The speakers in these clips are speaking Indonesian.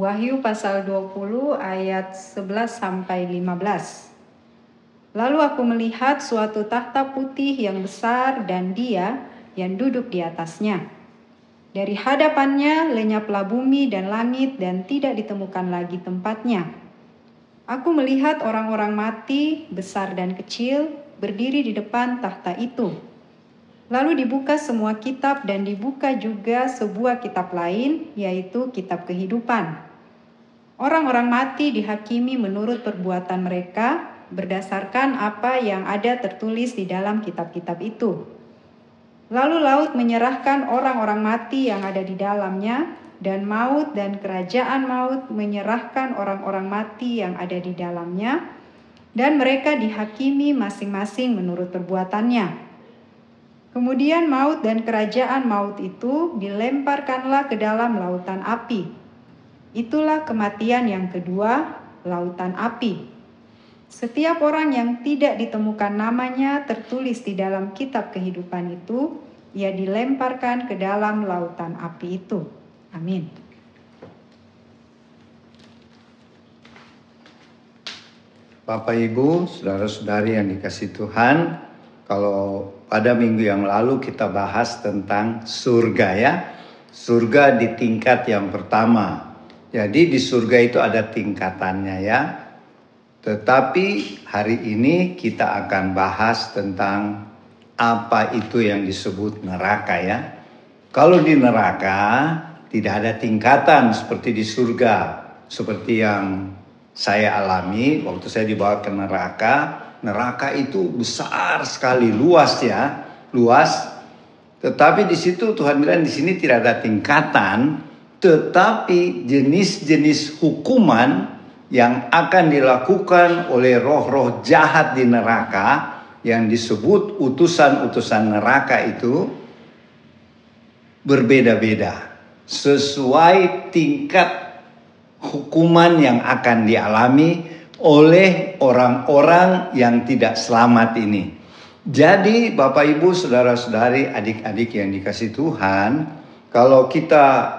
Wahyu pasal 20 ayat 11 sampai 15. Lalu aku melihat suatu tahta putih yang besar dan dia yang duduk di atasnya. Dari hadapannya lenyaplah bumi dan langit dan tidak ditemukan lagi tempatnya. Aku melihat orang-orang mati, besar dan kecil, berdiri di depan tahta itu. Lalu dibuka semua kitab dan dibuka juga sebuah kitab lain, yaitu kitab kehidupan. Orang-orang mati dihakimi menurut perbuatan mereka berdasarkan apa yang ada tertulis di dalam kitab-kitab itu. Lalu laut menyerahkan orang-orang mati yang ada di dalamnya, dan maut dan kerajaan maut menyerahkan orang-orang mati yang ada di dalamnya, dan mereka dihakimi masing-masing menurut perbuatannya. Kemudian maut dan kerajaan maut itu dilemparkanlah ke dalam lautan api. Itulah kematian yang kedua, lautan api. Setiap orang yang tidak ditemukan namanya tertulis di dalam kitab kehidupan itu, ia dilemparkan ke dalam lautan api itu. Amin. Bapak Ibu, saudara-saudari yang dikasih Tuhan, kalau pada minggu yang lalu kita bahas tentang surga ya. Surga di tingkat yang pertama. Jadi di surga itu ada tingkatannya ya. Tetapi hari ini kita akan bahas tentang apa itu yang disebut neraka ya. Kalau di neraka tidak ada tingkatan seperti di surga, seperti yang saya alami waktu saya dibawa ke neraka. Neraka itu besar sekali, luas ya, luas. Tetapi di situ Tuhan bilang di sini tidak ada tingkatan, tetapi jenis-jenis hukuman yang akan dilakukan oleh roh-roh jahat di neraka yang disebut utusan-utusan neraka itu berbeda-beda sesuai tingkat hukuman yang akan dialami oleh orang-orang yang tidak selamat ini. Jadi Bapak Ibu saudara-saudari adik-adik yang dikasih Tuhan, kalau kita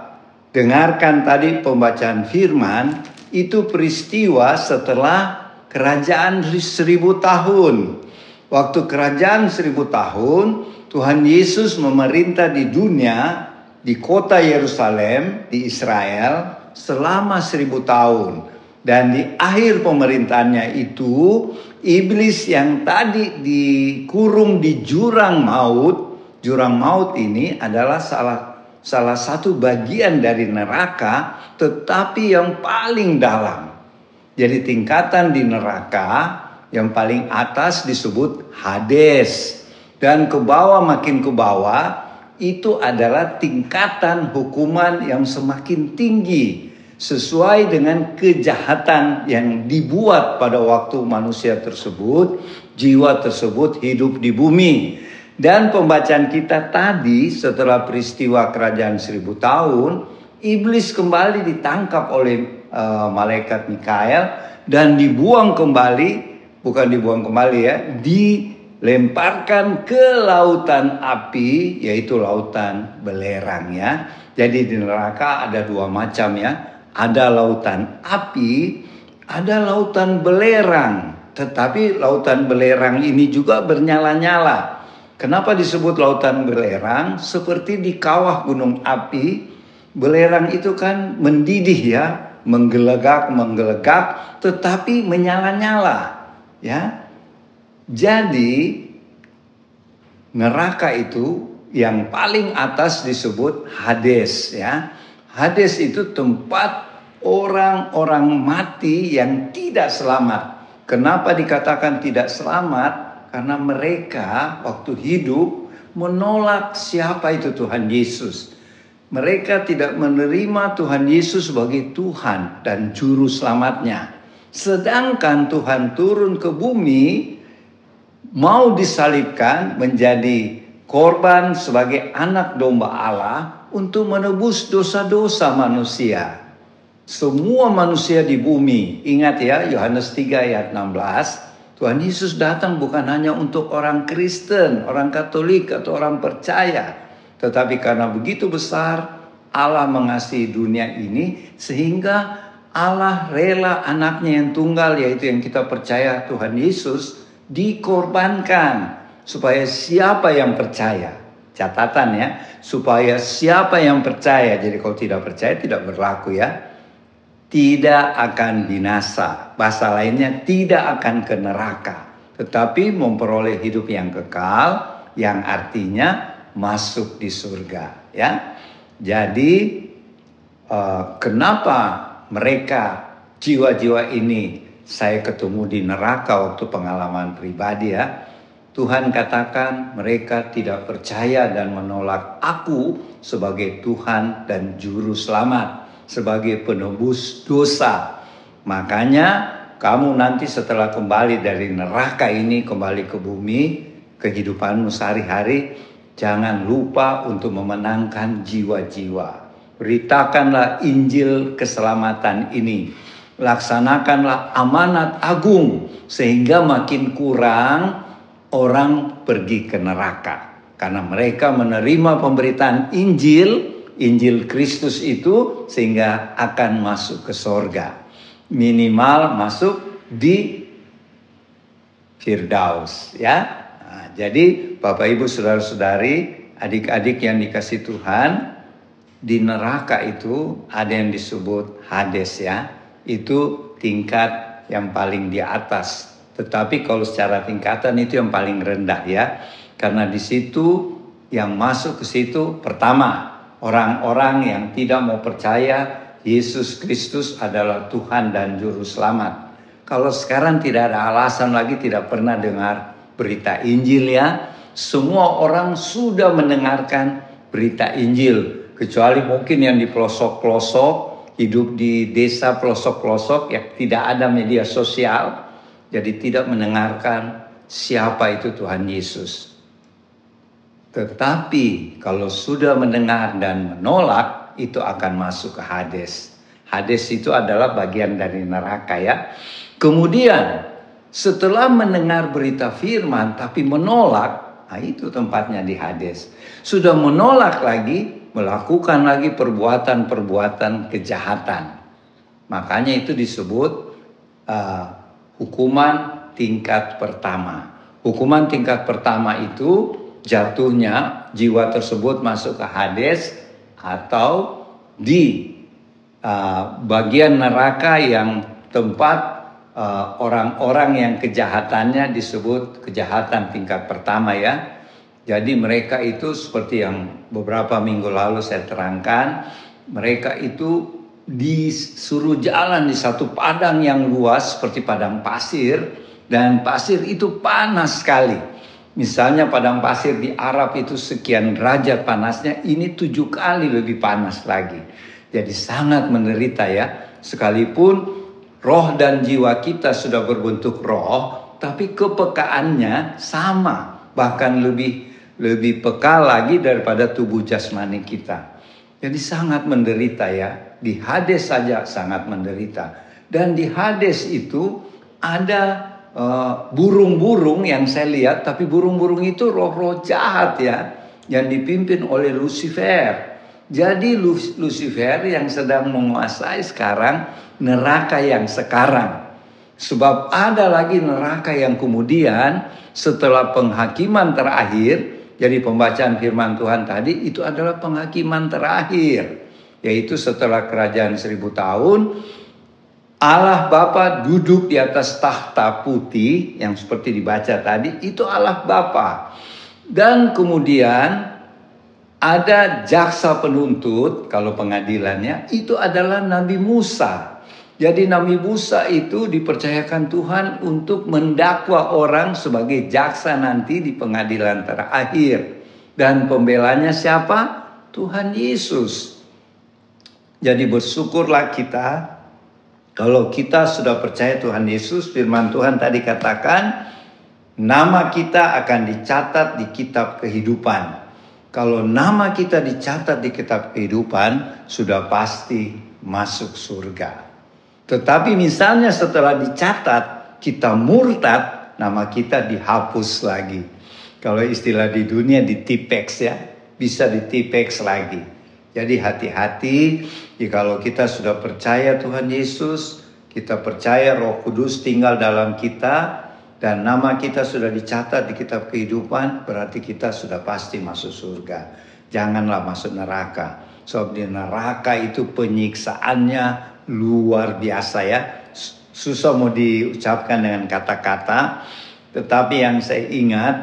dengarkan tadi pembacaan firman, itu peristiwa setelah kerajaan seribu tahun. Waktu kerajaan seribu tahun, Tuhan Yesus memerintah di dunia, di kota Yerusalem, di Israel, selama seribu tahun. Dan di akhir pemerintahannya itu, iblis yang tadi dikurung di jurang maut, jurang maut ini adalah salah salah satu bagian dari neraka, tetapi yang paling dalam. Jadi tingkatan di neraka yang paling atas disebut Hades. Dan ke bawah makin ke bawah itu adalah tingkatan hukuman yang semakin tinggi sesuai dengan kejahatan yang dibuat pada waktu manusia tersebut, jiwa tersebut hidup di bumi. Dan pembacaan kita tadi setelah peristiwa kerajaan seribu tahun, iblis kembali ditangkap oleh uh, malaikat Mikael dan dibuang kembali, bukan dibuang kembali ya, dilemparkan ke lautan api, yaitu lautan belerang ya. Jadi di neraka ada dua macam ya, ada lautan api, ada lautan belerang. Tetapi lautan belerang ini juga bernyala-nyala. Kenapa disebut lautan belerang? Seperti di kawah gunung api, belerang itu kan mendidih ya, menggelegak, menggelegak, tetapi menyala-nyala, ya. Jadi neraka itu yang paling atas disebut Hades ya. Hades itu tempat orang-orang mati yang tidak selamat. Kenapa dikatakan tidak selamat? Karena mereka waktu hidup menolak siapa itu Tuhan Yesus. Mereka tidak menerima Tuhan Yesus sebagai Tuhan dan juru selamatnya. Sedangkan Tuhan turun ke bumi mau disalibkan menjadi korban sebagai anak domba Allah untuk menebus dosa-dosa manusia. Semua manusia di bumi, ingat ya Yohanes 3 ayat 16, Tuhan Yesus datang bukan hanya untuk orang Kristen, orang Katolik, atau orang percaya, tetapi karena begitu besar Allah mengasihi dunia ini sehingga Allah rela anaknya yang tunggal yaitu yang kita percaya Tuhan Yesus dikorbankan supaya siapa yang percaya. Catatan ya supaya siapa yang percaya jadi kalau tidak percaya tidak berlaku ya tidak akan binasa. Bahasa lainnya tidak akan ke neraka. Tetapi memperoleh hidup yang kekal yang artinya masuk di surga ya. Jadi uh, kenapa mereka jiwa-jiwa ini saya ketemu di neraka waktu pengalaman pribadi ya. Tuhan katakan mereka tidak percaya dan menolak aku sebagai Tuhan dan juru selamat, sebagai penebus dosa. Makanya kamu nanti setelah kembali dari neraka ini kembali ke bumi, kehidupanmu sehari-hari Jangan lupa untuk memenangkan jiwa-jiwa. Beritakanlah Injil keselamatan ini. Laksanakanlah amanat agung sehingga makin kurang orang pergi ke neraka. Karena mereka menerima pemberitaan Injil, Injil Kristus itu sehingga akan masuk ke sorga. Minimal masuk di Firdaus ya jadi Bapak Ibu Saudara-saudari, adik-adik yang dikasih Tuhan, di neraka itu ada yang disebut Hades ya. Itu tingkat yang paling di atas. Tetapi kalau secara tingkatan itu yang paling rendah ya. Karena di situ yang masuk ke situ pertama orang-orang yang tidak mau percaya Yesus Kristus adalah Tuhan dan juru selamat. Kalau sekarang tidak ada alasan lagi tidak pernah dengar berita Injil ya. Semua orang sudah mendengarkan berita Injil. Kecuali mungkin yang di pelosok-pelosok, hidup di desa pelosok-pelosok yang tidak ada media sosial. Jadi tidak mendengarkan siapa itu Tuhan Yesus. Tetapi kalau sudah mendengar dan menolak, itu akan masuk ke Hades. Hades itu adalah bagian dari neraka ya. Kemudian setelah mendengar berita firman tapi menolak, nah itu tempatnya di Hades. Sudah menolak lagi, melakukan lagi perbuatan-perbuatan kejahatan. Makanya itu disebut uh, hukuman tingkat pertama. Hukuman tingkat pertama itu jatuhnya jiwa tersebut masuk ke Hades atau di uh, bagian neraka yang tempat Eh, orang-orang uh, yang kejahatannya disebut kejahatan tingkat pertama ya. Jadi mereka itu seperti yang beberapa minggu lalu saya terangkan, mereka itu disuruh jalan di satu padang yang luas seperti padang pasir dan pasir itu panas sekali. Misalnya padang pasir di Arab itu sekian derajat panasnya, ini tujuh kali lebih panas lagi. Jadi sangat menderita ya. Sekalipun roh dan jiwa kita sudah berbentuk roh, tapi kepekaannya sama, bahkan lebih lebih peka lagi daripada tubuh jasmani kita. Jadi sangat menderita ya. Di Hades saja sangat menderita. Dan di Hades itu ada burung-burung uh, yang saya lihat, tapi burung-burung itu roh-roh jahat ya, yang dipimpin oleh Lucifer. Jadi Lucifer yang sedang menguasai sekarang neraka yang sekarang. Sebab ada lagi neraka yang kemudian setelah penghakiman terakhir, jadi pembacaan firman Tuhan tadi itu adalah penghakiman terakhir. Yaitu setelah kerajaan seribu tahun, Allah Bapa duduk di atas tahta putih yang seperti dibaca tadi, itu Allah Bapa. Dan kemudian ada jaksa penuntut kalau pengadilannya itu adalah Nabi Musa. Jadi Nabi Musa itu dipercayakan Tuhan untuk mendakwa orang sebagai jaksa nanti di pengadilan terakhir. Dan pembelanya siapa? Tuhan Yesus. Jadi bersyukurlah kita kalau kita sudah percaya Tuhan Yesus, firman Tuhan tadi katakan, nama kita akan dicatat di kitab kehidupan. Kalau nama kita dicatat di kitab kehidupan, sudah pasti masuk surga. Tetapi misalnya setelah dicatat kita murtad, nama kita dihapus lagi. Kalau istilah di dunia di tipex ya, bisa di tipex lagi. Jadi hati-hati jikalau kita sudah percaya Tuhan Yesus, kita percaya Roh Kudus tinggal dalam kita dan nama kita sudah dicatat di kitab kehidupan, berarti kita sudah pasti masuk surga. Janganlah masuk neraka. Sebab di neraka itu penyiksaannya luar biasa ya. Susah mau diucapkan dengan kata-kata. Tetapi yang saya ingat,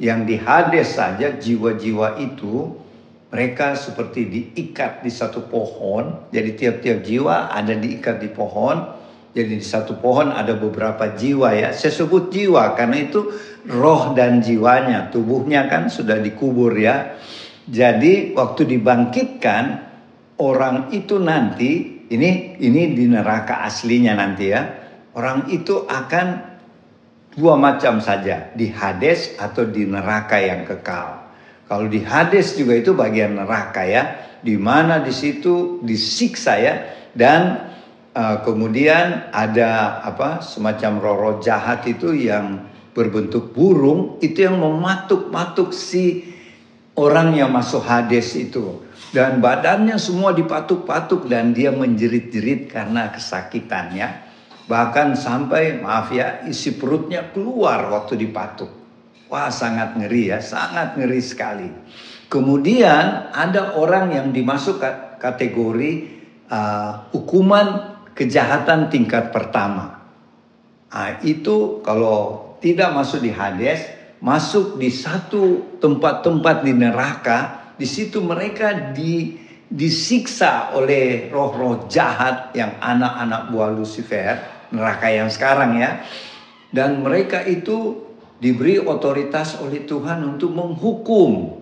yang di Hades saja jiwa-jiwa itu mereka seperti diikat di satu pohon. Jadi tiap-tiap jiwa ada diikat di pohon. Jadi di satu pohon ada beberapa jiwa ya. Saya sebut jiwa karena itu roh dan jiwanya. Tubuhnya kan sudah dikubur ya. Jadi waktu dibangkitkan orang itu nanti ini ini di neraka aslinya nanti ya. Orang itu akan dua macam saja, di Hades atau di neraka yang kekal. Kalau di Hades juga itu bagian neraka ya, di mana di situ disiksa ya. Dan uh, kemudian ada apa semacam roh-roh jahat itu yang berbentuk burung itu yang mematuk-matuk si orang yang masuk Hades itu. Dan badannya semua dipatuk-patuk dan dia menjerit-jerit karena kesakitannya bahkan sampai maaf ya isi perutnya keluar waktu dipatuk Wah sangat ngeri ya, sangat ngeri sekali. Kemudian ada orang yang dimasuk kategori uh, hukuman kejahatan tingkat pertama. Nah, itu kalau tidak masuk di Hades, masuk di satu tempat-tempat di neraka, di situ mereka di disiksa oleh roh-roh jahat yang anak-anak buah Lucifer, neraka yang sekarang ya. Dan mereka itu diberi otoritas oleh Tuhan untuk menghukum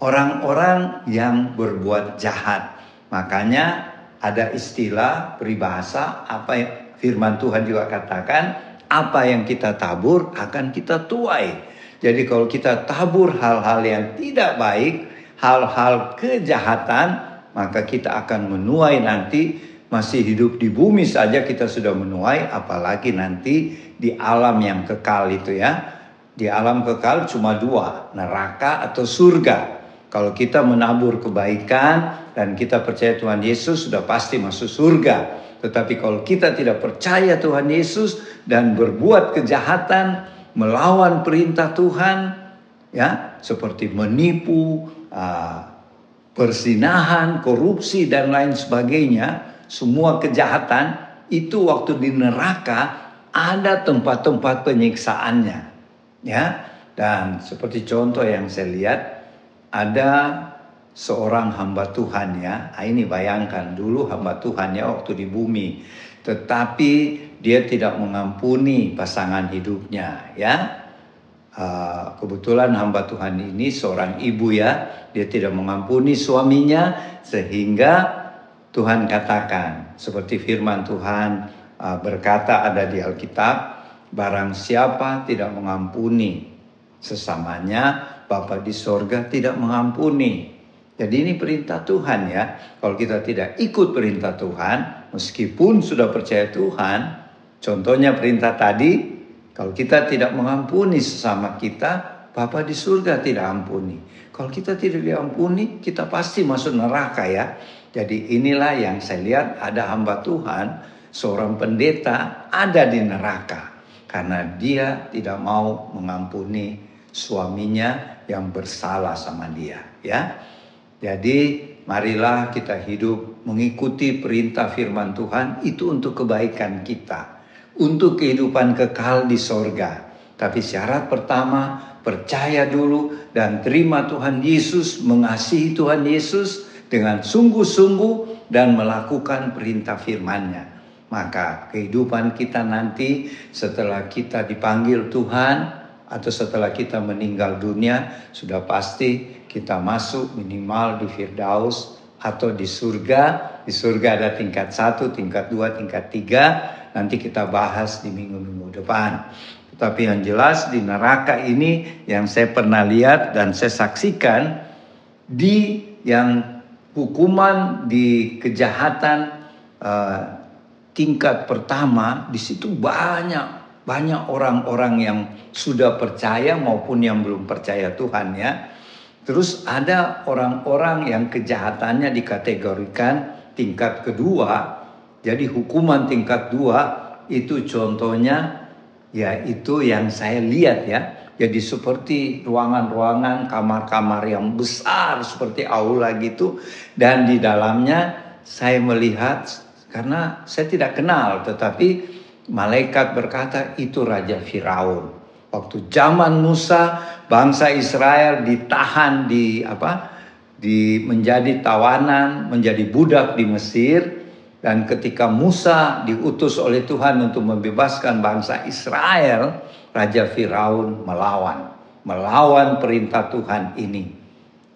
orang-orang yang berbuat jahat. Makanya ada istilah peribahasa apa yang firman Tuhan juga katakan, apa yang kita tabur akan kita tuai. Jadi kalau kita tabur hal-hal yang tidak baik, hal-hal kejahatan, maka kita akan menuai nanti masih hidup di bumi saja kita sudah menuai apalagi nanti di alam yang kekal itu ya. Di alam kekal cuma dua neraka atau surga. Kalau kita menabur kebaikan dan kita percaya Tuhan Yesus sudah pasti masuk surga. Tetapi kalau kita tidak percaya Tuhan Yesus dan berbuat kejahatan melawan perintah Tuhan ya seperti menipu uh, persinahan korupsi dan lain sebagainya semua kejahatan itu waktu di neraka ada tempat-tempat penyiksaannya. Ya, dan seperti contoh yang saya lihat ada seorang hamba Tuhan ya. Nah, ini bayangkan dulu hamba Tuhan ya waktu di bumi, tetapi dia tidak mengampuni pasangan hidupnya ya. Uh, kebetulan hamba Tuhan ini seorang ibu ya, dia tidak mengampuni suaminya sehingga Tuhan katakan seperti firman Tuhan uh, berkata ada di Alkitab barang siapa tidak mengampuni sesamanya Bapa di sorga tidak mengampuni. Jadi ini perintah Tuhan ya. Kalau kita tidak ikut perintah Tuhan meskipun sudah percaya Tuhan contohnya perintah tadi kalau kita tidak mengampuni sesama kita Bapa di surga tidak ampuni. Kalau kita tidak diampuni kita pasti masuk neraka ya. Jadi inilah yang saya lihat ada hamba Tuhan, seorang pendeta ada di neraka. Karena dia tidak mau mengampuni suaminya yang bersalah sama dia, ya. Jadi marilah kita hidup mengikuti perintah firman Tuhan itu untuk kebaikan kita, untuk kehidupan kekal di sorga. Tapi syarat pertama percaya dulu dan terima Tuhan Yesus, mengasihi Tuhan Yesus, dengan sungguh-sungguh dan melakukan perintah firman-Nya. Maka kehidupan kita nanti setelah kita dipanggil Tuhan atau setelah kita meninggal dunia sudah pasti kita masuk minimal di Firdaus atau di surga. Di surga ada tingkat satu, tingkat dua, tingkat tiga. Nanti kita bahas di minggu-minggu depan. Tetapi yang jelas di neraka ini yang saya pernah lihat dan saya saksikan di yang hukuman di kejahatan uh, tingkat pertama di situ banyak banyak orang-orang yang sudah percaya maupun yang belum percaya Tuhan ya Terus ada orang-orang yang kejahatannya dikategorikan tingkat kedua. Jadi hukuman tingkat dua itu contohnya ya itu yang saya lihat ya. Jadi seperti ruangan-ruangan kamar-kamar yang besar seperti aula gitu dan di dalamnya saya melihat karena saya tidak kenal tetapi malaikat berkata itu raja Firaun. Waktu zaman Musa bangsa Israel ditahan di apa? di menjadi tawanan, menjadi budak di Mesir dan ketika Musa diutus oleh Tuhan untuk membebaskan bangsa Israel, Raja Firaun melawan, melawan perintah Tuhan ini.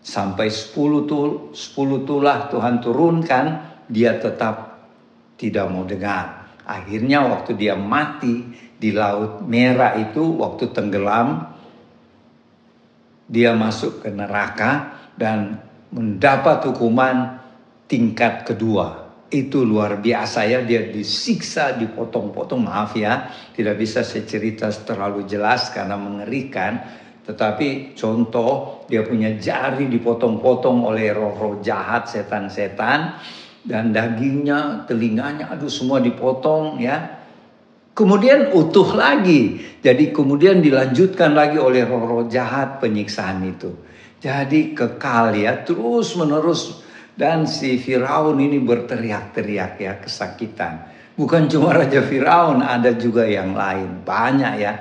Sampai 10 tul, 10 tulah Tuhan turunkan, dia tetap tidak mau dengar. Akhirnya waktu dia mati di Laut Merah itu waktu tenggelam dia masuk ke neraka dan mendapat hukuman tingkat kedua. Itu luar biasa ya, dia disiksa, dipotong-potong, maaf ya, tidak bisa saya cerita terlalu jelas karena mengerikan. Tetapi contoh, dia punya jari dipotong-potong oleh roh-roh jahat, setan-setan. Dan dagingnya, telinganya, aduh semua dipotong ya. Kemudian utuh lagi. Jadi kemudian dilanjutkan lagi oleh roh-roh jahat penyiksaan itu. Jadi kekal ya terus menerus dan si Firaun ini berteriak-teriak ya kesakitan. Bukan cuma Raja Firaun, ada juga yang lain. Banyak ya.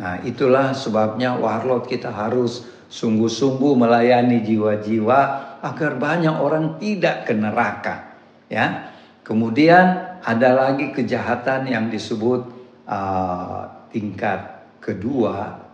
Nah itulah sebabnya warlord kita harus sungguh-sungguh melayani jiwa-jiwa agar banyak orang tidak ke neraka. Ya. Kemudian ada lagi kejahatan yang disebut uh, tingkat kedua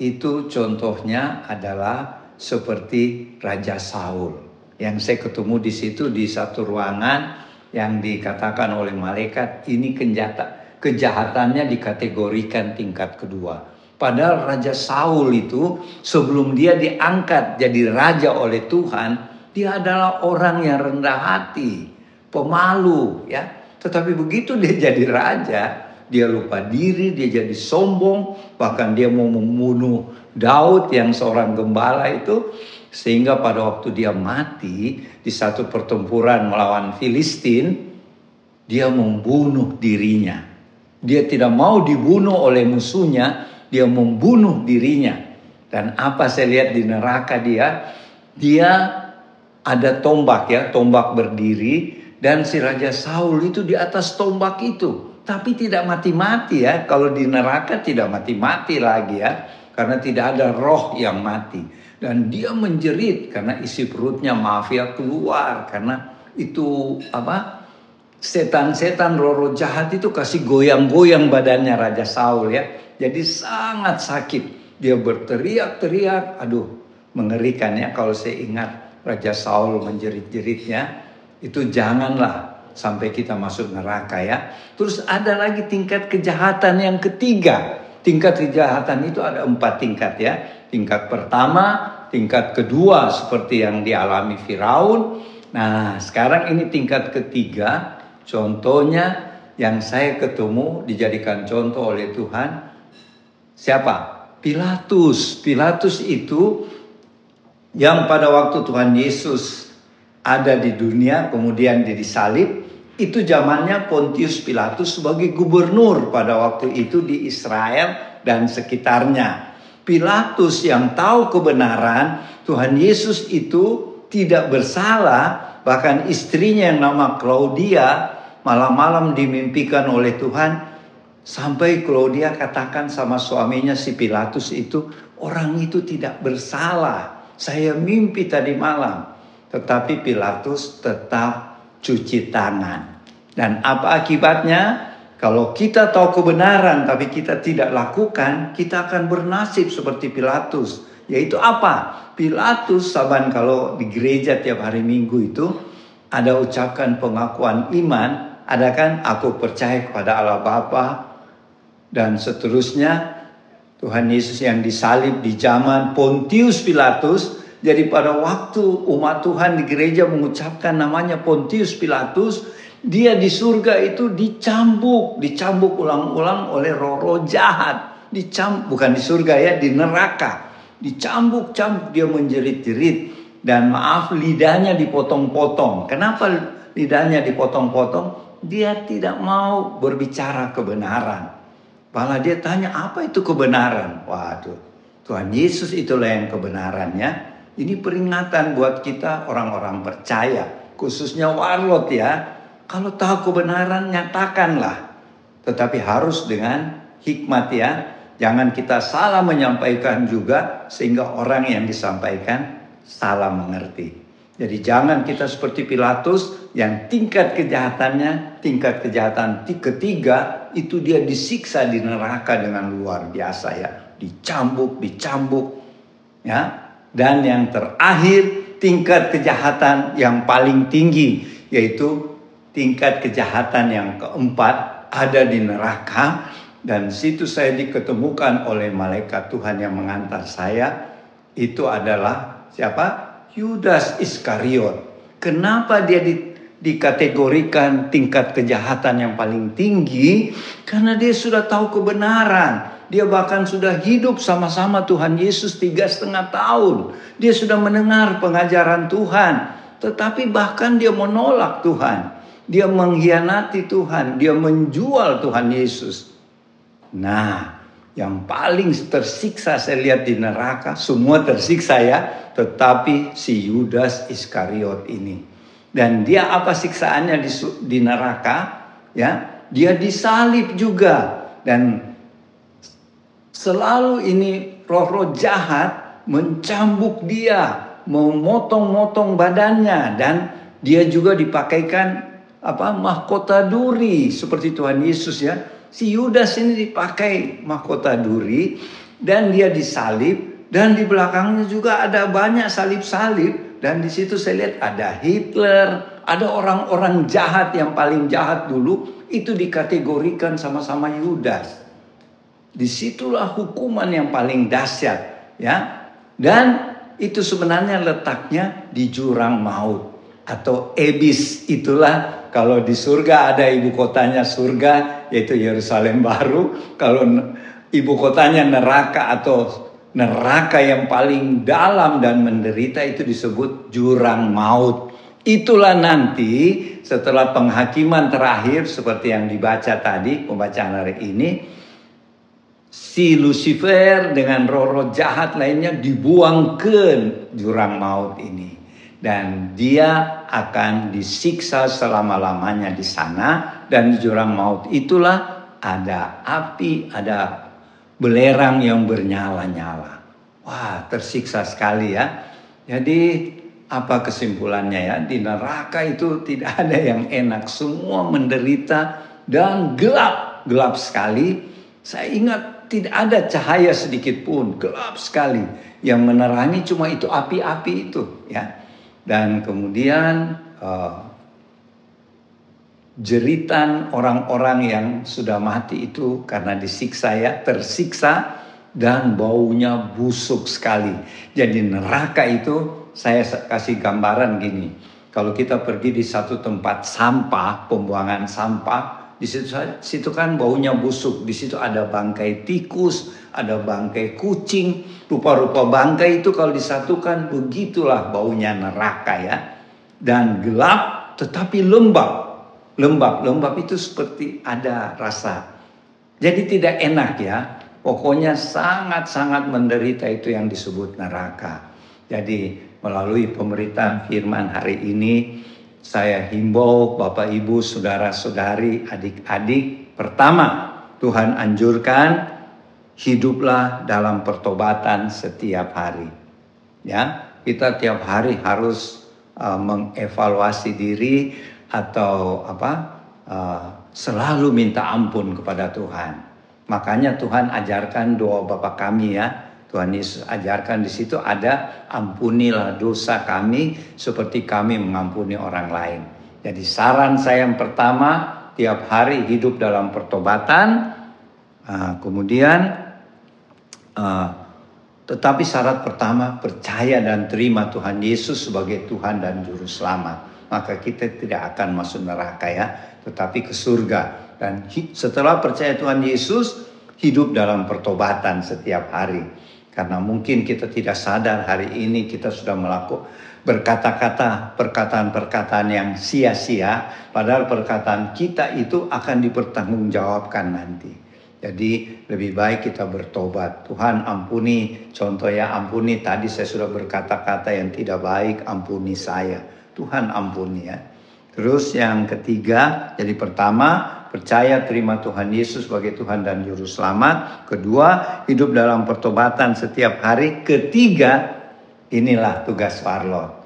itu contohnya adalah seperti Raja Saul. Yang saya ketemu di situ di satu ruangan yang dikatakan oleh malaikat ini kejahatan, kejahatannya dikategorikan tingkat kedua. Padahal Raja Saul itu sebelum dia diangkat jadi raja oleh Tuhan, dia adalah orang yang rendah hati, pemalu ya. Tetapi begitu dia jadi raja, dia lupa diri, dia jadi sombong, bahkan dia mau membunuh Daud yang seorang gembala itu sehingga pada waktu dia mati di satu pertempuran melawan Filistin dia membunuh dirinya. Dia tidak mau dibunuh oleh musuhnya, dia membunuh dirinya. Dan apa saya lihat di neraka dia, dia ada tombak ya, tombak berdiri dan si Raja Saul itu di atas tombak itu tapi tidak mati-mati ya. Kalau di neraka tidak mati-mati lagi ya, karena tidak ada roh yang mati. Dan dia menjerit karena isi perutnya mafia keluar karena itu apa? Setan-setan roh-roh jahat itu kasih goyang-goyang badannya Raja Saul ya. Jadi sangat sakit. Dia berteriak-teriak, aduh mengerikan ya kalau saya ingat Raja Saul menjerit-jeritnya. Itu janganlah sampai kita masuk neraka ya. Terus ada lagi tingkat kejahatan yang ketiga. Tingkat kejahatan itu ada empat tingkat ya. Tingkat pertama, tingkat kedua seperti yang dialami Firaun. Nah sekarang ini tingkat ketiga. Contohnya yang saya ketemu dijadikan contoh oleh Tuhan. Siapa? Pilatus. Pilatus itu yang pada waktu Tuhan Yesus ada di dunia kemudian disalib itu zamannya Pontius Pilatus sebagai gubernur pada waktu itu di Israel dan sekitarnya. Pilatus yang tahu kebenaran Tuhan Yesus itu tidak bersalah, bahkan istrinya yang nama Claudia malam-malam dimimpikan oleh Tuhan sampai Claudia katakan sama suaminya si Pilatus itu orang itu tidak bersalah. Saya mimpi tadi malam. Tetapi Pilatus tetap cuci tangan. Dan apa akibatnya? Kalau kita tahu kebenaran tapi kita tidak lakukan, kita akan bernasib seperti Pilatus. Yaitu apa? Pilatus saban kalau di gereja tiap hari Minggu itu ada ucapkan pengakuan iman, ada kan aku percaya kepada Allah Bapa dan seterusnya Tuhan Yesus yang disalib di zaman Pontius Pilatus jadi pada waktu umat Tuhan di gereja mengucapkan namanya Pontius Pilatus, dia di surga itu dicambuk, dicambuk ulang-ulang oleh roh-roh jahat. Dicambuk bukan di surga ya, di neraka. dicambuk-cambuk dia menjerit-jerit dan maaf lidahnya dipotong-potong. Kenapa lidahnya dipotong-potong? Dia tidak mau berbicara kebenaran. Malah dia tanya apa itu kebenaran? Waduh, Tuhan Yesus itulah yang kebenarannya. Ini peringatan buat kita orang-orang percaya, khususnya warlot ya. Kalau tahu kebenaran nyatakanlah. Tetapi harus dengan hikmat ya. Jangan kita salah menyampaikan juga sehingga orang yang disampaikan salah mengerti. Jadi jangan kita seperti Pilatus yang tingkat kejahatannya, tingkat kejahatan ketiga itu dia disiksa di neraka dengan luar biasa ya. Dicambuk, dicambuk ya. Dan yang terakhir tingkat kejahatan yang paling tinggi yaitu tingkat kejahatan yang keempat ada di neraka dan situ saya diketemukan oleh malaikat Tuhan yang mengantar saya itu adalah siapa? Yudas Iskariot. Kenapa dia di, dikategorikan tingkat kejahatan yang paling tinggi? Karena dia sudah tahu kebenaran. Dia bahkan sudah hidup sama-sama Tuhan Yesus tiga setengah tahun. Dia sudah mendengar pengajaran Tuhan. Tetapi bahkan dia menolak Tuhan. Dia mengkhianati Tuhan. Dia menjual Tuhan Yesus. Nah, yang paling tersiksa saya lihat di neraka, semua tersiksa ya, tetapi si Yudas Iskariot ini. Dan dia apa siksaannya di, di neraka? Ya, dia disalib juga dan selalu ini roh-roh jahat mencambuk dia, memotong-motong badannya dan dia juga dipakaikan apa mahkota duri seperti Tuhan Yesus ya si Yudas ini dipakai mahkota duri dan dia disalib dan di belakangnya juga ada banyak salib-salib dan di situ saya lihat ada Hitler, ada orang-orang jahat yang paling jahat dulu itu dikategorikan sama-sama Yudas. Di situlah hukuman yang paling dahsyat ya dan itu sebenarnya letaknya di jurang maut atau ebis itulah kalau di surga ada ibu kotanya surga yaitu Yerusalem baru. Kalau ibu kotanya neraka atau neraka yang paling dalam dan menderita itu disebut jurang maut. Itulah nanti setelah penghakiman terakhir seperti yang dibaca tadi pembacaan hari ini si Lucifer dengan roh-roh jahat lainnya dibuang ke jurang maut ini dan dia akan disiksa selama-lamanya di sana dan di jurang maut itulah ada api, ada belerang yang bernyala-nyala. Wah, tersiksa sekali ya. Jadi apa kesimpulannya ya? Di neraka itu tidak ada yang enak, semua menderita dan gelap, gelap sekali. Saya ingat tidak ada cahaya sedikit pun, gelap sekali. Yang menerangi cuma itu api-api itu ya dan kemudian uh, jeritan orang-orang yang sudah mati itu karena disiksa ya tersiksa dan baunya busuk sekali. Jadi neraka itu saya kasih gambaran gini. Kalau kita pergi di satu tempat sampah, pembuangan sampah, di situ, situ kan baunya busuk. Di situ ada bangkai tikus, ada bangkai kucing, rupa-rupa bangkai itu kalau disatukan begitulah baunya neraka ya. Dan gelap tetapi lembab. Lembab, lembab itu seperti ada rasa. Jadi tidak enak ya. Pokoknya sangat-sangat menderita itu yang disebut neraka. Jadi melalui pemberitaan firman hari ini saya himbau Bapak Ibu, saudara-saudari, adik-adik, pertama Tuhan anjurkan hiduplah dalam pertobatan setiap hari. Ya, kita tiap hari harus uh, mengevaluasi diri atau apa? Uh, selalu minta ampun kepada Tuhan. Makanya Tuhan ajarkan doa Bapa kami ya. Tuhan Yesus ajarkan di situ ada ampunilah dosa kami seperti kami mengampuni orang lain. Jadi saran saya yang pertama tiap hari hidup dalam pertobatan. Uh, kemudian Uh, tetapi syarat pertama percaya dan terima Tuhan Yesus sebagai Tuhan dan Juru Selamat. Maka kita tidak akan masuk neraka ya, tetapi ke surga. Dan setelah percaya Tuhan Yesus, hidup dalam pertobatan setiap hari. Karena mungkin kita tidak sadar hari ini kita sudah melakukan berkata-kata perkataan-perkataan yang sia-sia padahal perkataan kita itu akan dipertanggungjawabkan nanti. Jadi lebih baik kita bertobat. Tuhan ampuni, contoh ya ampuni tadi saya sudah berkata-kata yang tidak baik, ampuni saya. Tuhan ampuni ya. Terus yang ketiga, jadi pertama percaya terima Tuhan Yesus sebagai Tuhan dan Juru Selamat. Kedua, hidup dalam pertobatan setiap hari. Ketiga, inilah tugas Warlord.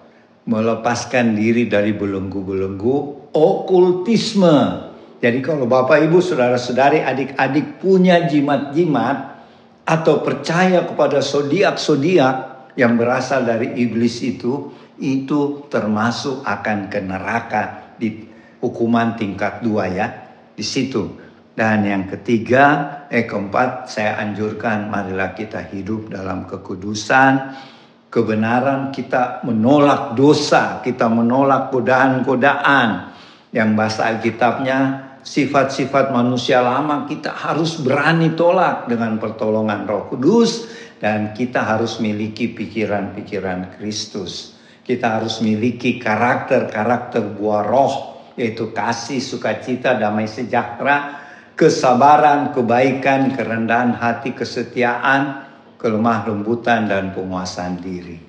Melepaskan diri dari belenggu-belenggu okultisme jadi kalau Bapak Ibu saudara-saudari adik-adik punya jimat-jimat atau percaya kepada zodiak-zodiak yang berasal dari iblis itu, itu termasuk akan ke neraka di hukuman tingkat dua ya di situ. Dan yang ketiga, eh keempat, saya anjurkan marilah kita hidup dalam kekudusan, kebenaran, kita menolak dosa, kita menolak godaan-godaan. Yang bahasa Alkitabnya sifat-sifat manusia lama kita harus berani tolak dengan pertolongan Roh Kudus dan kita harus miliki pikiran-pikiran Kristus. Kita harus miliki karakter-karakter buah roh yaitu kasih, sukacita, damai sejahtera, kesabaran, kebaikan, kerendahan hati, kesetiaan, kelemah lembutan dan penguasaan diri.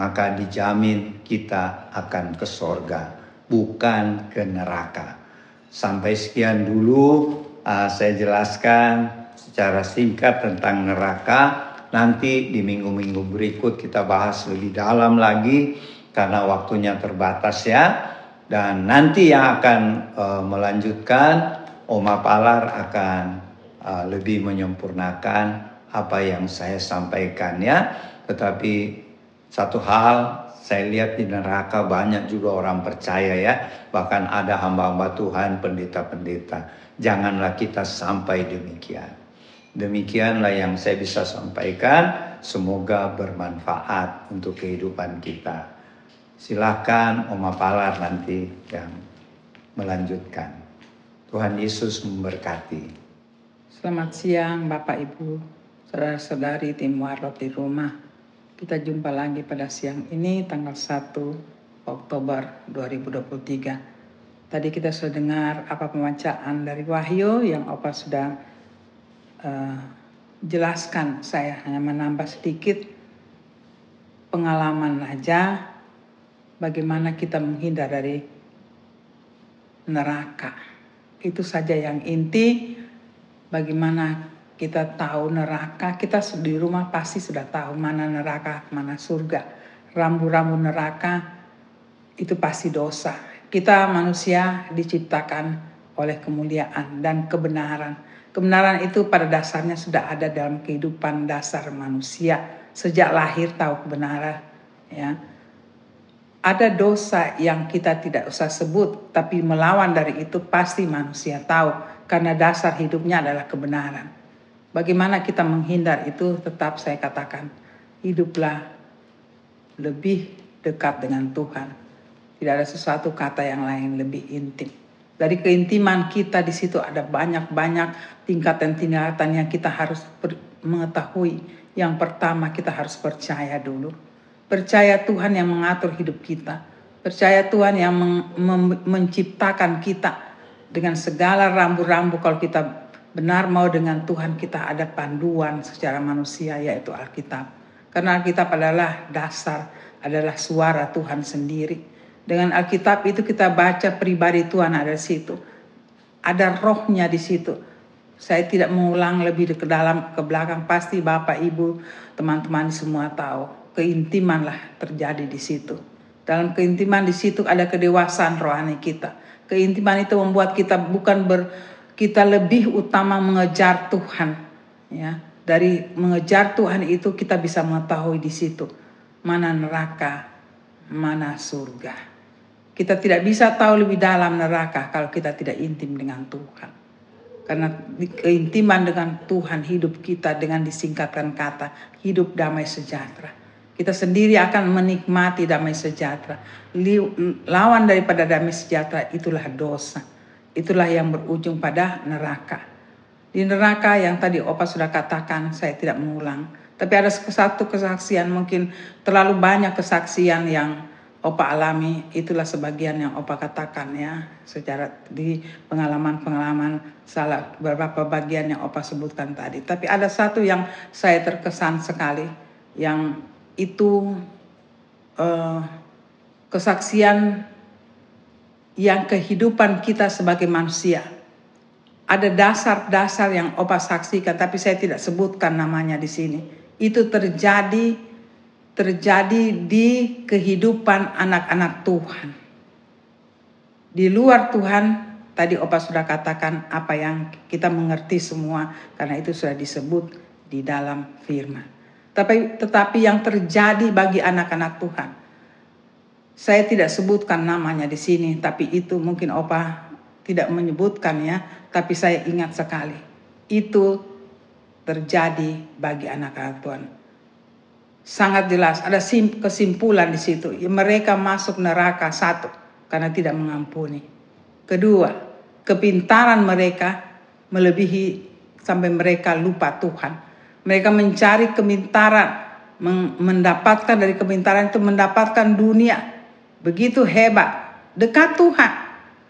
Maka dijamin kita akan ke sorga, bukan ke neraka. Sampai sekian dulu uh, saya jelaskan secara singkat tentang neraka. Nanti di minggu-minggu berikut kita bahas lebih dalam lagi karena waktunya terbatas ya. Dan nanti yang akan uh, melanjutkan Oma Palar akan uh, lebih menyempurnakan apa yang saya sampaikan ya. Tetapi satu hal saya lihat di neraka banyak juga orang percaya ya. Bahkan ada hamba-hamba Tuhan, pendeta-pendeta. Janganlah kita sampai demikian. Demikianlah yang saya bisa sampaikan. Semoga bermanfaat untuk kehidupan kita. Silakan Oma Palar nanti yang melanjutkan. Tuhan Yesus memberkati. Selamat siang Bapak Ibu, saudara-saudari tim Warlot di rumah. Kita jumpa lagi pada siang ini tanggal 1 Oktober 2023. Tadi kita sudah dengar apa pembacaan dari Wahyu yang Opa sudah uh, jelaskan. Saya hanya menambah sedikit pengalaman aja bagaimana kita menghindar dari neraka. Itu saja yang inti bagaimana kita tahu neraka, kita di rumah pasti sudah tahu mana neraka, mana surga. Rambu-rambu neraka itu pasti dosa. Kita manusia diciptakan oleh kemuliaan dan kebenaran. Kebenaran itu pada dasarnya sudah ada dalam kehidupan dasar manusia sejak lahir tahu kebenaran ya. Ada dosa yang kita tidak usah sebut tapi melawan dari itu pasti manusia tahu karena dasar hidupnya adalah kebenaran. Bagaimana kita menghindar itu tetap saya katakan hiduplah lebih dekat dengan Tuhan. Tidak ada sesuatu kata yang lain lebih intim. Dari keintiman kita di situ ada banyak-banyak tingkatan-tingkatan yang kita harus mengetahui. Yang pertama kita harus percaya dulu. Percaya Tuhan yang mengatur hidup kita. Percaya Tuhan yang menciptakan kita dengan segala rambu-rambu kalau kita benar mau dengan Tuhan kita ada panduan secara manusia yaitu Alkitab. Karena Alkitab adalah dasar, adalah suara Tuhan sendiri. Dengan Alkitab itu kita baca pribadi Tuhan ada di situ. Ada rohnya di situ. Saya tidak mengulang lebih ke dalam ke belakang pasti Bapak Ibu teman-teman semua tahu keintiman lah terjadi di situ. Dalam keintiman di situ ada kedewasaan rohani kita. Keintiman itu membuat kita bukan ber, kita lebih utama mengejar Tuhan ya dari mengejar Tuhan itu kita bisa mengetahui di situ mana neraka mana surga kita tidak bisa tahu lebih dalam neraka kalau kita tidak intim dengan Tuhan karena keintiman dengan Tuhan hidup kita dengan disingkatkan kata hidup damai sejahtera kita sendiri akan menikmati damai sejahtera lawan daripada damai sejahtera itulah dosa itulah yang berujung pada neraka. Di neraka yang tadi Opa sudah katakan, saya tidak mengulang. Tapi ada satu kesaksian mungkin terlalu banyak kesaksian yang Opa alami itulah sebagian yang Opa katakan ya secara di pengalaman-pengalaman salah beberapa bagian yang Opa sebutkan tadi. Tapi ada satu yang saya terkesan sekali yang itu uh, kesaksian yang kehidupan kita sebagai manusia. Ada dasar-dasar yang Opa saksikan tapi saya tidak sebutkan namanya di sini. Itu terjadi terjadi di kehidupan anak-anak Tuhan. Di luar Tuhan, tadi Opa sudah katakan apa yang kita mengerti semua karena itu sudah disebut di dalam firman. Tapi tetapi yang terjadi bagi anak-anak Tuhan. Saya tidak sebutkan namanya di sini, tapi itu mungkin Opa tidak menyebutkan ya, tapi saya ingat sekali. Itu terjadi bagi anak-anak Tuhan sangat jelas ada kesimpulan di situ. Ya, mereka masuk neraka satu karena tidak mengampuni. Kedua, kepintaran mereka melebihi sampai mereka lupa Tuhan. Mereka mencari kepintaran, mendapatkan dari kepintaran itu mendapatkan dunia. Begitu hebat, dekat Tuhan.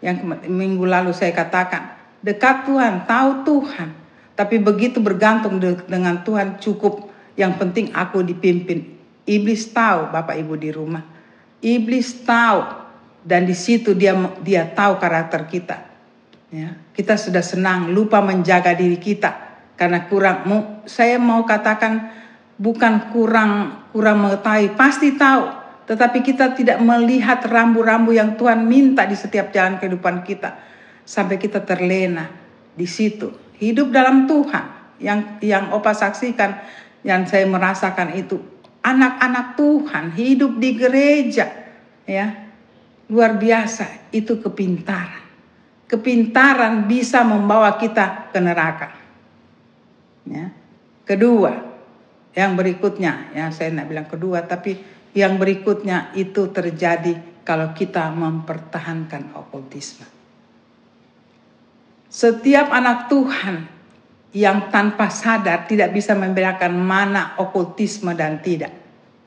Yang minggu lalu saya katakan, dekat Tuhan, tahu Tuhan. Tapi begitu bergantung dengan Tuhan cukup yang penting aku dipimpin. Iblis tahu Bapak Ibu di rumah. Iblis tahu dan di situ dia dia tahu karakter kita. Ya, kita sudah senang lupa menjaga diri kita karena kurang saya mau katakan bukan kurang kurang mengetahui, pasti tahu, tetapi kita tidak melihat rambu-rambu yang Tuhan minta di setiap jalan kehidupan kita. Sampai kita terlena di situ. Hidup dalam Tuhan yang yang Opa saksikan yang saya merasakan itu. Anak-anak Tuhan hidup di gereja ya. Luar biasa itu kepintaran. Kepintaran bisa membawa kita ke neraka ya kedua yang berikutnya ya saya tidak bilang kedua tapi yang berikutnya itu terjadi kalau kita mempertahankan okultisme setiap anak Tuhan yang tanpa sadar tidak bisa membedakan mana okultisme dan tidak.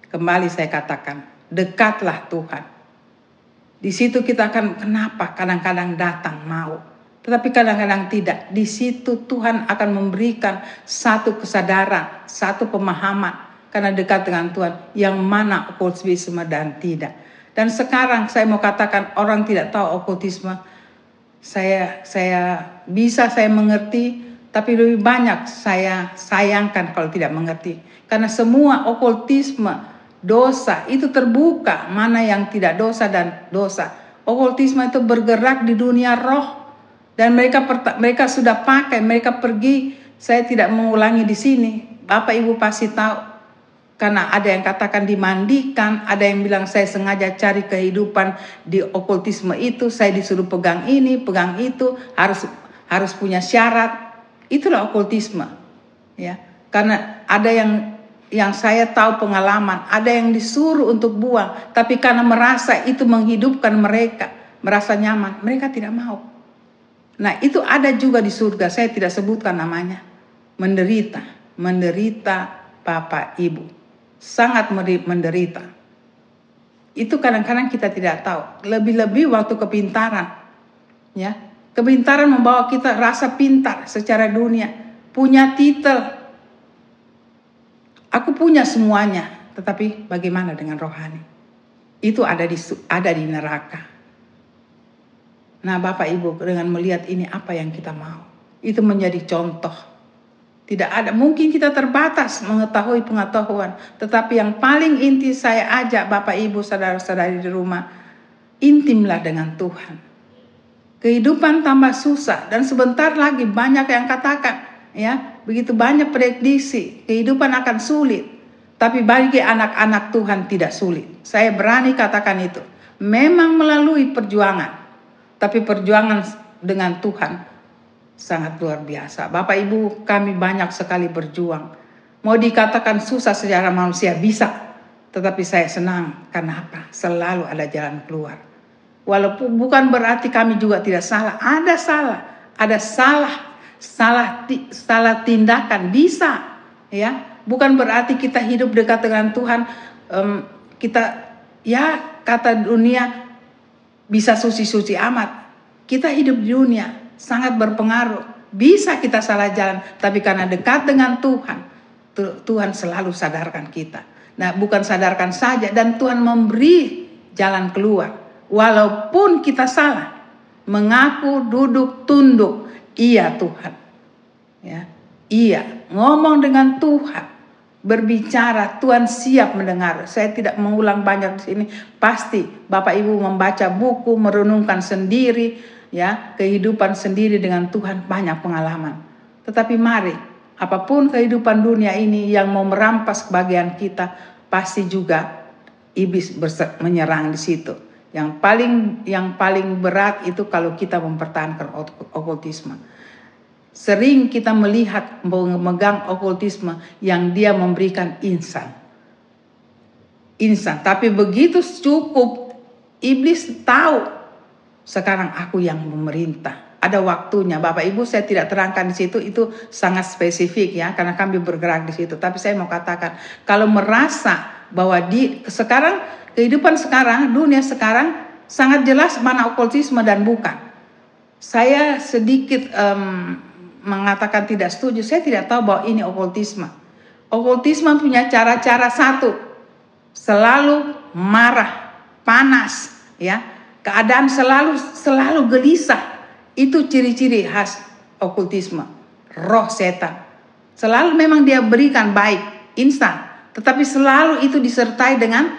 Kembali saya katakan, dekatlah Tuhan. Di situ kita akan kenapa kadang-kadang datang mau, tetapi kadang-kadang tidak. Di situ Tuhan akan memberikan satu kesadaran, satu pemahaman karena dekat dengan Tuhan yang mana okultisme dan tidak. Dan sekarang saya mau katakan orang tidak tahu okultisme, saya saya bisa saya mengerti tapi lebih banyak saya sayangkan kalau tidak mengerti. Karena semua okultisme, dosa itu terbuka. Mana yang tidak dosa dan dosa. Okultisme itu bergerak di dunia roh. Dan mereka mereka sudah pakai, mereka pergi. Saya tidak mengulangi di sini. Bapak Ibu pasti tahu. Karena ada yang katakan dimandikan, ada yang bilang saya sengaja cari kehidupan di okultisme itu, saya disuruh pegang ini, pegang itu, harus harus punya syarat, Itulah okultisme. Ya. Karena ada yang yang saya tahu pengalaman, ada yang disuruh untuk buang, tapi karena merasa itu menghidupkan mereka, merasa nyaman, mereka tidak mau. Nah, itu ada juga di surga, saya tidak sebutkan namanya. Menderita, menderita Bapak Ibu. Sangat menderita. Itu kadang-kadang kita tidak tahu. Lebih-lebih waktu kepintaran. Ya, Kepintaran membawa kita rasa pintar secara dunia, punya titel. Aku punya semuanya, tetapi bagaimana dengan rohani? Itu ada di ada di neraka. Nah, Bapak Ibu dengan melihat ini apa yang kita mau? Itu menjadi contoh. Tidak ada mungkin kita terbatas mengetahui pengetahuan, tetapi yang paling inti saya ajak Bapak Ibu saudara-saudari di rumah, intimlah dengan Tuhan. Kehidupan tambah susah dan sebentar lagi banyak yang katakan ya begitu banyak prediksi kehidupan akan sulit. Tapi bagi anak-anak Tuhan tidak sulit. Saya berani katakan itu. Memang melalui perjuangan tapi perjuangan dengan Tuhan sangat luar biasa. Bapak Ibu kami banyak sekali berjuang. Mau dikatakan susah secara manusia bisa. Tetapi saya senang karena apa? Selalu ada jalan keluar. Walaupun bukan berarti kami juga tidak salah, ada salah, ada salah, salah salah tindakan. Bisa ya. Bukan berarti kita hidup dekat dengan Tuhan, um, kita ya kata dunia bisa suci-suci amat. Kita hidup di dunia sangat berpengaruh. Bisa kita salah jalan, tapi karena dekat dengan Tuhan, Tuhan selalu sadarkan kita. Nah, bukan sadarkan saja dan Tuhan memberi jalan keluar. Walaupun kita salah, mengaku, duduk, tunduk, iya Tuhan. Ya, iya, ngomong dengan Tuhan berbicara, Tuhan siap mendengar. Saya tidak mengulang banyak di sini. Pasti Bapak Ibu membaca buku, merenungkan sendiri, ya kehidupan sendiri dengan Tuhan banyak pengalaman. Tetapi mari, apa pun kehidupan dunia ini yang mau merampas kebahagiaan kita, pasti juga iblis menyerang di situ. Yang paling yang paling berat itu kalau kita mempertahankan okultisme Sering kita melihat memegang okultisme yang dia memberikan insan. Insan, tapi begitu cukup iblis tahu sekarang aku yang memerintah. Ada waktunya, Bapak Ibu saya tidak terangkan di situ itu sangat spesifik ya karena kami bergerak di situ. Tapi saya mau katakan kalau merasa bahwa di sekarang kehidupan sekarang, dunia sekarang sangat jelas mana okultisme dan bukan. Saya sedikit um, mengatakan tidak setuju, saya tidak tahu bahwa ini okultisme. Okultisme punya cara-cara satu, selalu marah, panas, ya, keadaan selalu selalu gelisah. Itu ciri-ciri khas okultisme, roh setan. Selalu memang dia berikan baik, instan, tetapi selalu itu disertai dengan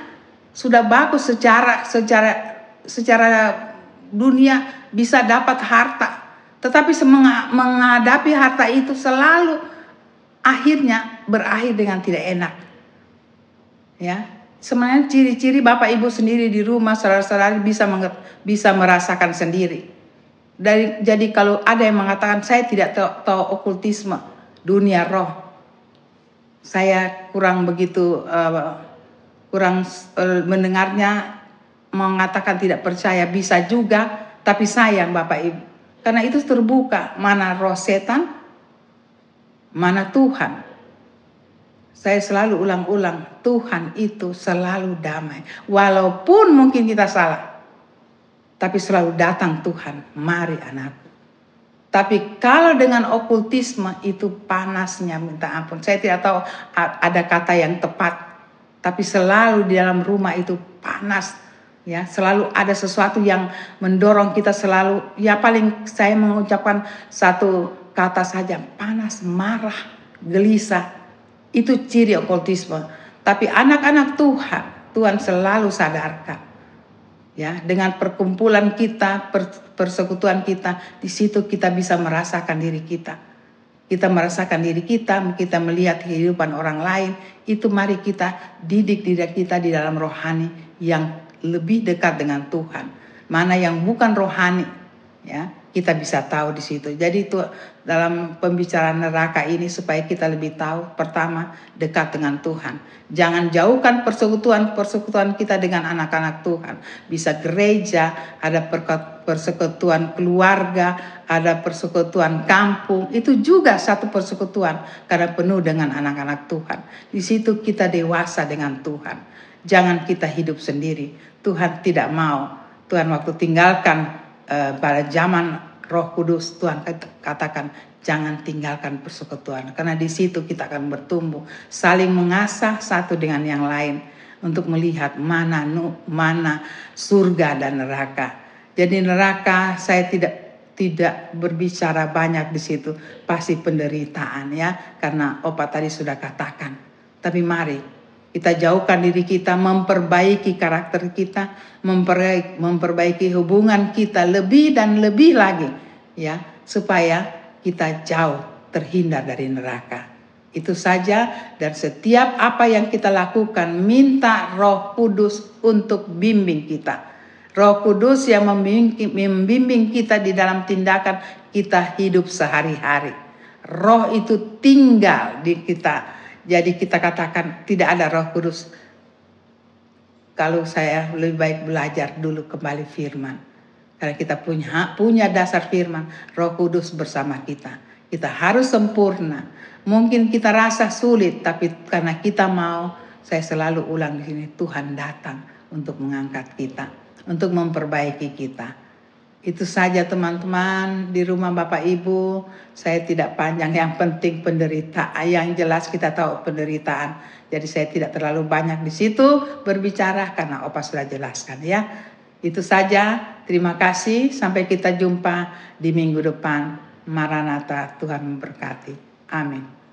sudah bagus secara secara secara dunia bisa dapat harta, tetapi menghadapi harta itu selalu akhirnya berakhir dengan tidak enak. Ya, sebenarnya ciri-ciri Bapak Ibu sendiri di rumah saudara-saudari bisa bisa merasakan sendiri. Dari jadi kalau ada yang mengatakan saya tidak tahu, tahu okultisme dunia roh, saya kurang begitu uh, kurang uh, mendengarnya mengatakan tidak percaya bisa juga, tapi sayang Bapak Ibu karena itu terbuka mana roh setan, mana Tuhan. Saya selalu ulang-ulang, Tuhan itu selalu damai. Walaupun mungkin kita salah. Tapi selalu datang Tuhan, mari anakku. Tapi kalau dengan okultisme itu panasnya minta ampun. Saya tidak tahu ada kata yang tepat. Tapi selalu di dalam rumah itu panas ya selalu ada sesuatu yang mendorong kita selalu ya paling saya mengucapkan satu kata saja panas marah gelisah itu ciri okultisme tapi anak-anak Tuhan Tuhan selalu sadarkan ya dengan perkumpulan kita persekutuan kita di situ kita bisa merasakan diri kita. Kita merasakan diri kita kita melihat kehidupan orang lain itu mari kita didik diri kita di dalam rohani yang lebih dekat dengan Tuhan. Mana yang bukan rohani, ya kita bisa tahu di situ. Jadi itu dalam pembicaraan neraka ini supaya kita lebih tahu. Pertama dekat dengan Tuhan. Jangan jauhkan persekutuan-persekutuan kita dengan anak-anak Tuhan. Bisa gereja, ada persekutuan keluarga, ada persekutuan kampung. Itu juga satu persekutuan karena penuh dengan anak-anak Tuhan. Di situ kita dewasa dengan Tuhan. Jangan kita hidup sendiri Tuhan tidak mau. Tuhan waktu tinggalkan uh, pada zaman Roh Kudus Tuhan katakan jangan tinggalkan persekutuan karena di situ kita akan bertumbuh saling mengasah satu dengan yang lain untuk melihat mana nu, mana surga dan neraka. Jadi neraka saya tidak tidak berbicara banyak di situ pasti penderitaan ya karena opat tadi sudah katakan. Tapi mari kita jauhkan diri kita, memperbaiki karakter kita, memperbaiki, hubungan kita lebih dan lebih lagi, ya, supaya kita jauh terhindar dari neraka. Itu saja dan setiap apa yang kita lakukan minta Roh Kudus untuk bimbing kita. Roh Kudus yang membimbing kita di dalam tindakan kita hidup sehari-hari. Roh itu tinggal di kita jadi kita katakan tidak ada Roh Kudus. Kalau saya lebih baik belajar dulu kembali firman. Karena kita punya punya dasar firman, Roh Kudus bersama kita. Kita harus sempurna. Mungkin kita rasa sulit, tapi karena kita mau, saya selalu ulang di sini, Tuhan datang untuk mengangkat kita, untuk memperbaiki kita. Itu saja teman-teman di rumah Bapak Ibu. Saya tidak panjang, yang penting penderitaan. Yang jelas kita tahu penderitaan. Jadi saya tidak terlalu banyak di situ berbicara karena Opa sudah jelaskan ya. Itu saja. Terima kasih. Sampai kita jumpa di minggu depan. Maranatha, Tuhan memberkati. Amin.